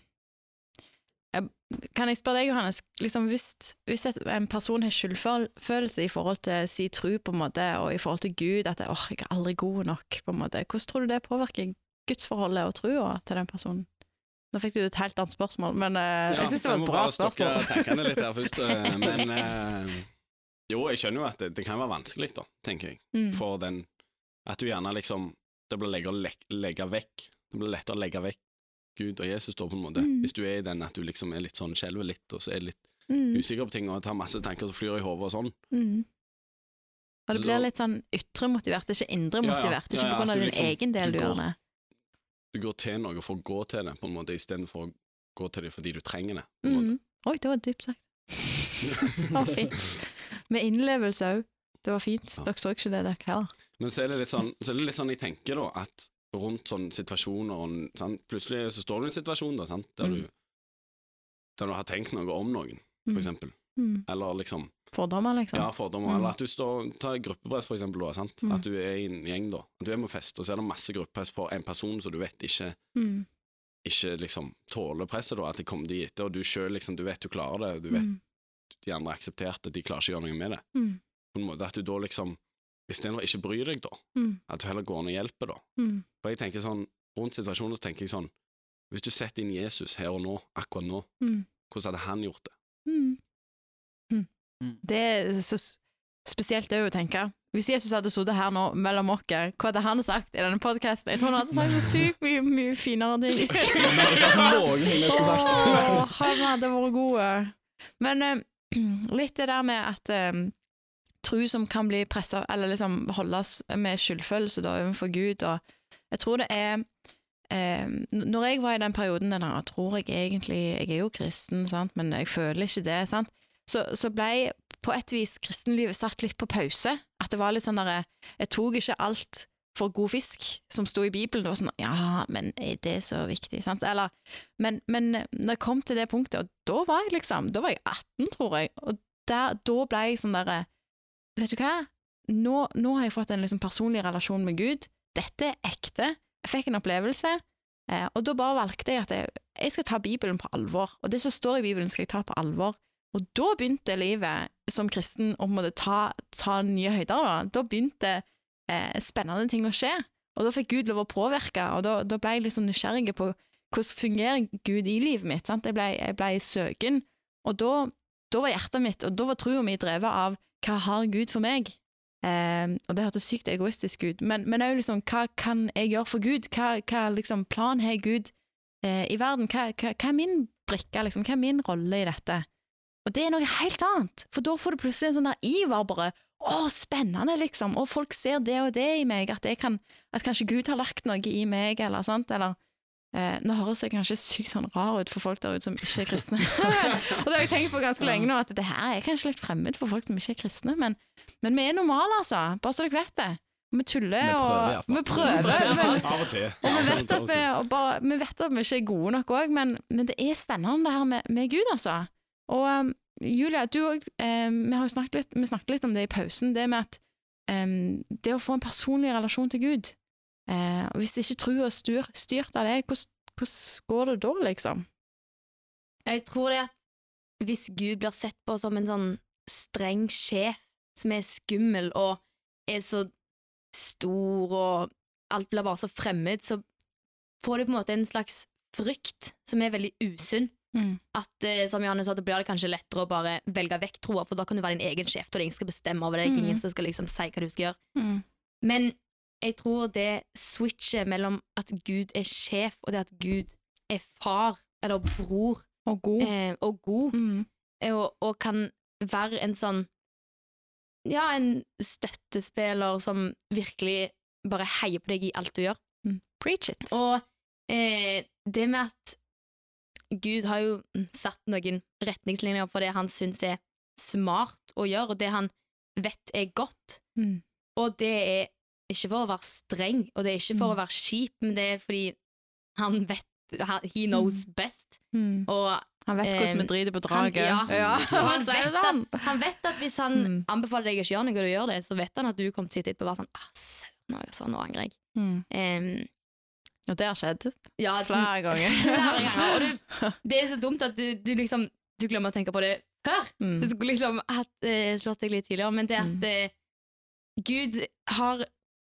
Kan jeg spørre deg, Johannes, liksom hvis, hvis en person har skyldfølelse i forhold til sin tro, på en måte, og i forhold til Gud, at åh, jeg er aldri god nok, på en måte, hvordan tror du det påvirker gudsforholdet og trua til den personen? Nå fikk du et helt annet spørsmål, men eh, jeg synes det var et bra spørsmål. Jeg må bare stokke tankene litt her først, eh, (laughs) men uh, Jo, jeg skjønner jo at det, det kan være vanskelig, da, tenker jeg, Mm. for den At du gjerne liksom Det blir lettere å legge, legge vekk Det blir lettere å legge vekk Gud og Jesus, da, på en måte. Mm. Hvis du er i den at du liksom er litt sånn skjelver litt, og så er litt Mm, usikker på ting, og tar masse tanker som flyr i hodet og sånn. mm. Og det Så blir da- litt sånn ytre motivert, er ikke indre Ja, ja. motivert. Det er Ja, ikke ja, på grunn av din liksom- egen del du du gjør det. Du går til noe for å gå til det, på en måte, istedenfor å gå til det fordi du trenger det. På en måte. Mm. Oi, det var dypt sagt. Det var fint. Med innlevelse òg. Det var fint. Ja. Dere så ikke det, dere heller. Men så er det litt sånn, så er det litt sånn jeg tenker da, at rundt sånne situasjoner, sant? plutselig så står du i en situasjon da, sant? Der, Mm. du, der du har tenkt noe om noen, for Mm. eksempel. Mm. Eller liksom, Fordommer, liksom. ja, fordommer, Mm. eller at du står, tar gruppepress for eksempel da, sant? Mm. At du er i en gjeng da, at du er på fest, og så er det masse gruppepress for en person som du vet ikke, Mm. ikke liksom tåler presset da, at de kommer dit etter, og du selv liksom, du vet du klarer det, og du vet de andre har akseptert det, de klarer ikke å gjøre noe med det. Mm. På en måte at du da liksom, i stedet ikke bry deg da, Mm. at du heller går an og hjelper da. Mm. For jeg tenker sånn, rundt situasjonen så tenker jeg sånn, hvis du setter inn Jesus her og nå, akkurat nå, Mm. hvordan hadde han gjort det? Mm. Mm. Mm. Det er så spesielt det å tenke. Hvis Jesus hadde sittet her nå mellom oss, hva hadde han sagt i denne podkasten? Jeg tror han hadde sagt så (laughs) sykt mye, mye finere ting. (laughs) Åh, han hadde vært god. Men uh, (clears throat) litt det der med at eh, tro som kan bli pressa, eller liksom holdes med skyldfølelse da overfor Gud, og jeg tror det er eh, Når jeg var i den perioden der tror jeg egentlig Jeg er jo kristen, sant, men jeg føler ikke det, sant, så, så ble på et vis kristenlivet satt litt på pause. At det var litt sånn derre Jeg tok ikke alt for god fisk som sto i Bibelen. Det var sånn Ja, men er det så viktig? Sant? Eller men, men når jeg kom til det punktet, og da var jeg liksom Da var jeg 18, tror jeg, og der, da ble jeg sånn derre Vet du hva? Nå, nå har jeg fått en liksom personlig relasjon med Gud. Dette er ekte. Jeg fikk en opplevelse, eh, og da bare valgte jeg at jeg, jeg skal ta Bibelen på alvor. Og det som står i Bibelen, skal jeg ta på alvor. Og da begynte livet som kristen å måtte ta, ta nye høyder. Da, da begynte eh, spennende ting å skje. Og da fikk Gud lov å påvirke, og da, da ble jeg litt sånn nysgjerrig på hvordan fungerer Gud i livet mitt. Sant? Jeg, ble, jeg ble søken, og da, da var hjertet mitt, og da var troa mi drevet av hva har Gud for meg? Eh, og det hørtes sykt egoistisk ut, men, men også liksom, hva kan jeg gjøre for Gud? Hva, hva liksom, plan har Gud eh, i verden? Hva, hva, hva er min brikke, liksom? Hva er min rolle i dette? Og det er noe helt annet, for da får du plutselig en sånn der iver bare. Å, spennende, liksom. Og folk ser det og det i meg, at, kan, at kanskje Gud har lagt noe i meg, eller sant, eller eh, Nå høres jeg kanskje sykt sånn rar ut for folk der ute som ikke er kristne. (laughs) (laughs) og det har jeg tenkt på ganske lenge nå, at det her er kanskje litt fremmed for folk som ikke er kristne, men, men vi er normale, altså. Bare så dere vet det. Vi tuller, og vi prøver. Av og til. og vi vet at vi, bare, vi vet at vi ikke er gode nok òg, men, men det er spennende det her med, med Gud, altså. Og um, Julia, du òg um, Vi har jo snakket litt, vi snakket litt om det i pausen, det med at um, det å få en personlig relasjon til Gud eh, og Hvis ikke trua er styr, styrt av det, hvordan, hvordan går det da, liksom? Jeg tror det at hvis Gud blir sett på som en sånn streng sjef som er skummel og er så stor og alt blir bare så fremmed, så får du på en måte en slags frykt som er veldig usunn. Mm. At eh, som Johanne sa, det blir det kanskje lettere å bare velge vekk troa, for da kan du være din egen sjef, og ingen skal bestemme over deg, mm. ingen som skal liksom si hva du skal gjøre. Mm. Men jeg tror det switchet mellom at Gud er sjef, og det at Gud er far, eller bror, Og god. eh, og god, Mm. eh, og, og kan være en sånn Ja, en støttespiller som virkelig bare heier på deg i alt du gjør. Mm. Preach it. Og eh, det med at Gud har jo satt noen retningslinjer for det han syns er smart å gjøre, og det han vet er godt. Mm. Og det er ikke for å være streng, og det er ikke for Mm. å være kjip, men det er fordi han vet He knows best. Mm. Og Han vet hvordan vi Eh, driter på han- draget. ja. (laughs) han, vet sånn. at, han vet at hvis han Mm. anbefaler deg ikke å gjøre noe, og du gjør det, så vet han at du kommer til å sitte etterpå og være sånn ah, Søren, altså, nå angrer jeg. Mm. Um, Og det har skjedd ja, flere ganger. (laughs) Flere ganger. Og du, (laughs) det er så dumt at du, du liksom Du glemmer å tenke på det før. Mm. Du skulle liksom hatt, uh, slått deg litt tidligere, men det at Mm. eh, Gud har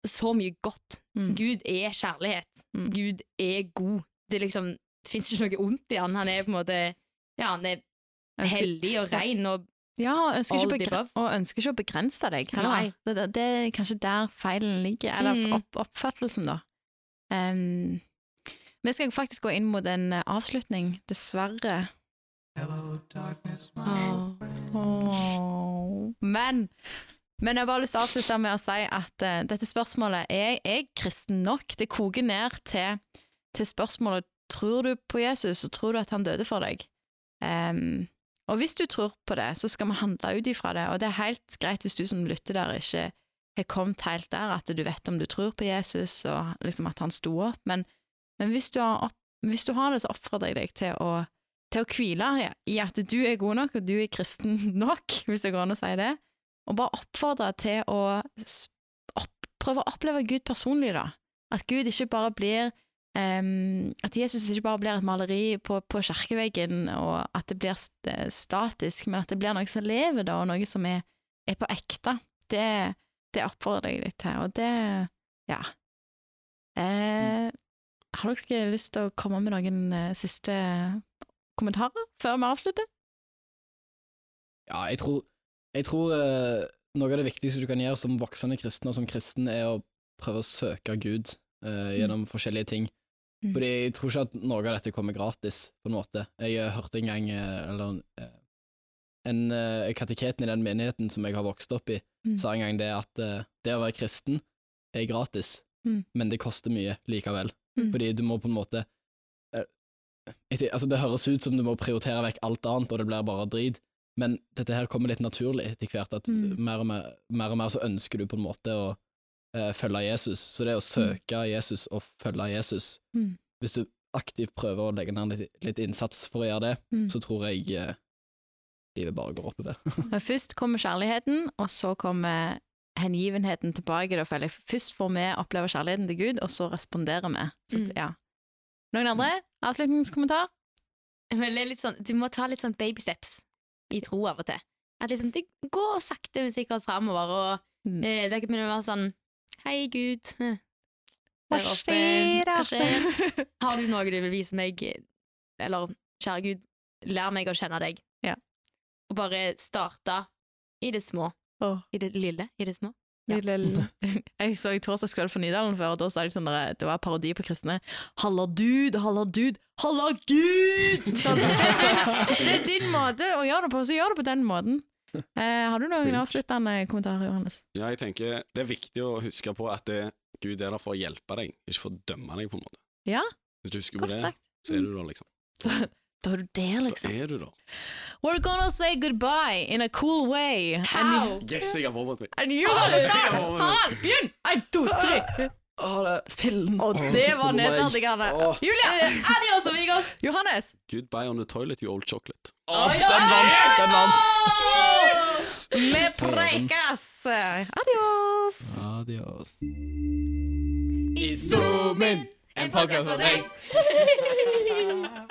så mye godt. Mm. Gud er kjærlighet. Mm. Gud er god. Det, liksom, det fins ikke noe ondt i han. Han er på en måte Ja, han er Ønsker- hellig og ren og Ja, og ønsker, ikke å the begre above. og ønsker ikke å begrense deg. Det, det, det er kanskje der feilen ligger, eller Mm. opp, oppfattelsen, da. Um, vi skal faktisk gå inn mot en eh, avslutning, dessverre. Åh. Men, men jeg har bare lyst til å avslutte med å si at uh, dette spørsmålet er jeg kristen nok? Det koker ned til, til spørsmålet tror du på Jesus, og tror du at han døde for deg? Um, og hvis du tror på det, så skal vi handle ut ifra det, og det er helt greit hvis du som lytter der ikke har kommet helt der, at du vet om du tror på Jesus, og liksom at han sto opp, men, men hvis, du opp, hvis du har det, så oppfordrer jeg deg til å, til å hvile i at du er god nok, og du er kristen (laughs) nok, hvis det går an å si det, og bare oppfordre til å opp, prøve å oppleve Gud personlig, da. At Gud ikke bare blir um, at Jesus ikke bare blir et maleri på, på kirkeveggen, og at det blir statisk, men at det blir noe som lever, da, og noe som er, er på ekte. Det, det oppfordrer jeg deg til, og det Ja. Eh, har dere lyst til å komme med noen eh, siste kommentarer før vi avslutter? Ja, jeg tror, jeg tror eh, noe av det viktigste du kan gjøre som voksende kristen og som kristen, er å prøve å søke Gud eh, gjennom forskjellige ting. Mm. Fordi jeg tror ikke at noe av dette kommer gratis, på en måte. Jeg eh, hørte en gang eh, eller, eh, en uh, kateketen i den menigheten som jeg har vokst opp i, Mm. sa en gang det at eh, det å være kristen er gratis, Mm. men det koster mye likevel. Mm. Fordi du må på en måte eh, altså Det høres ut som du må prioritere vekk alt annet, og det blir bare drit, men dette her kommer litt naturlig etter hvert. At Mm. mer, og mer, mer og mer så ønsker du på en måte å eh, følge Jesus. Så det å søke Jesus og følge Jesus Mm. Hvis du aktivt prøver å legge ned litt, litt innsats for å gjøre det, Mm. så tror jeg eh, livet bare går oppover. (laughs) Først kommer kjærligheten, og så kommer hengivenheten tilbake. Da, føler jeg. Først får vi oppleve kjærligheten til Gud, og så responderer vi. Så, Mm. ja. Noen andre? Avslutningskommentar? Men det er litt sånn, Du må ta litt sånn baby steps i tro av og til. At liksom, Det går sakte, men sikkert framover. Og Mm. eh, det kan begynne å være sånn Hei, Gud. eh, Hva skjer? Hva skjer? (laughs) Har du noe du vil vise meg? Eller kjære Gud, lær meg å kjenne deg. Ja. Og bare starte i det små. Oh. I det lille, i det små. Ja. (laughs) Jeg så i Torsdagskveld for Nydalen før, og da sa de sånn der, det var parodi på kristne. Halla dude, halla dude, halla gud! Så hvis det, er din, hvis det er din måte å gjøre det på, så gjør det på den måten. Eh, har du noen avsluttende kommentarer, Johannes? Ja, jeg tenker det er viktig å huske på at det, Gud er der for å hjelpe deg, ikke for å dømme deg, på en måte. Ja, Hvis du husker på det, sagt. så er du der, liksom. Da er du der, Da liksom. er du der. We're gonna say goodbye in a cool way. How? Yes, jeg har forberedt meg. And you gonna start! Ja, men- Harald, begynn! En, to, tre. Å, det (laughs) fillen. Og det var nedverdigende. Åh. Julia! Adios, amigos! Johannes! Goodbye on the toilet, you old chocolate. Åh, den vant! Den vant! Vi prekes! Adios! Adios. I zoomen, en podcast for deg. (laughs)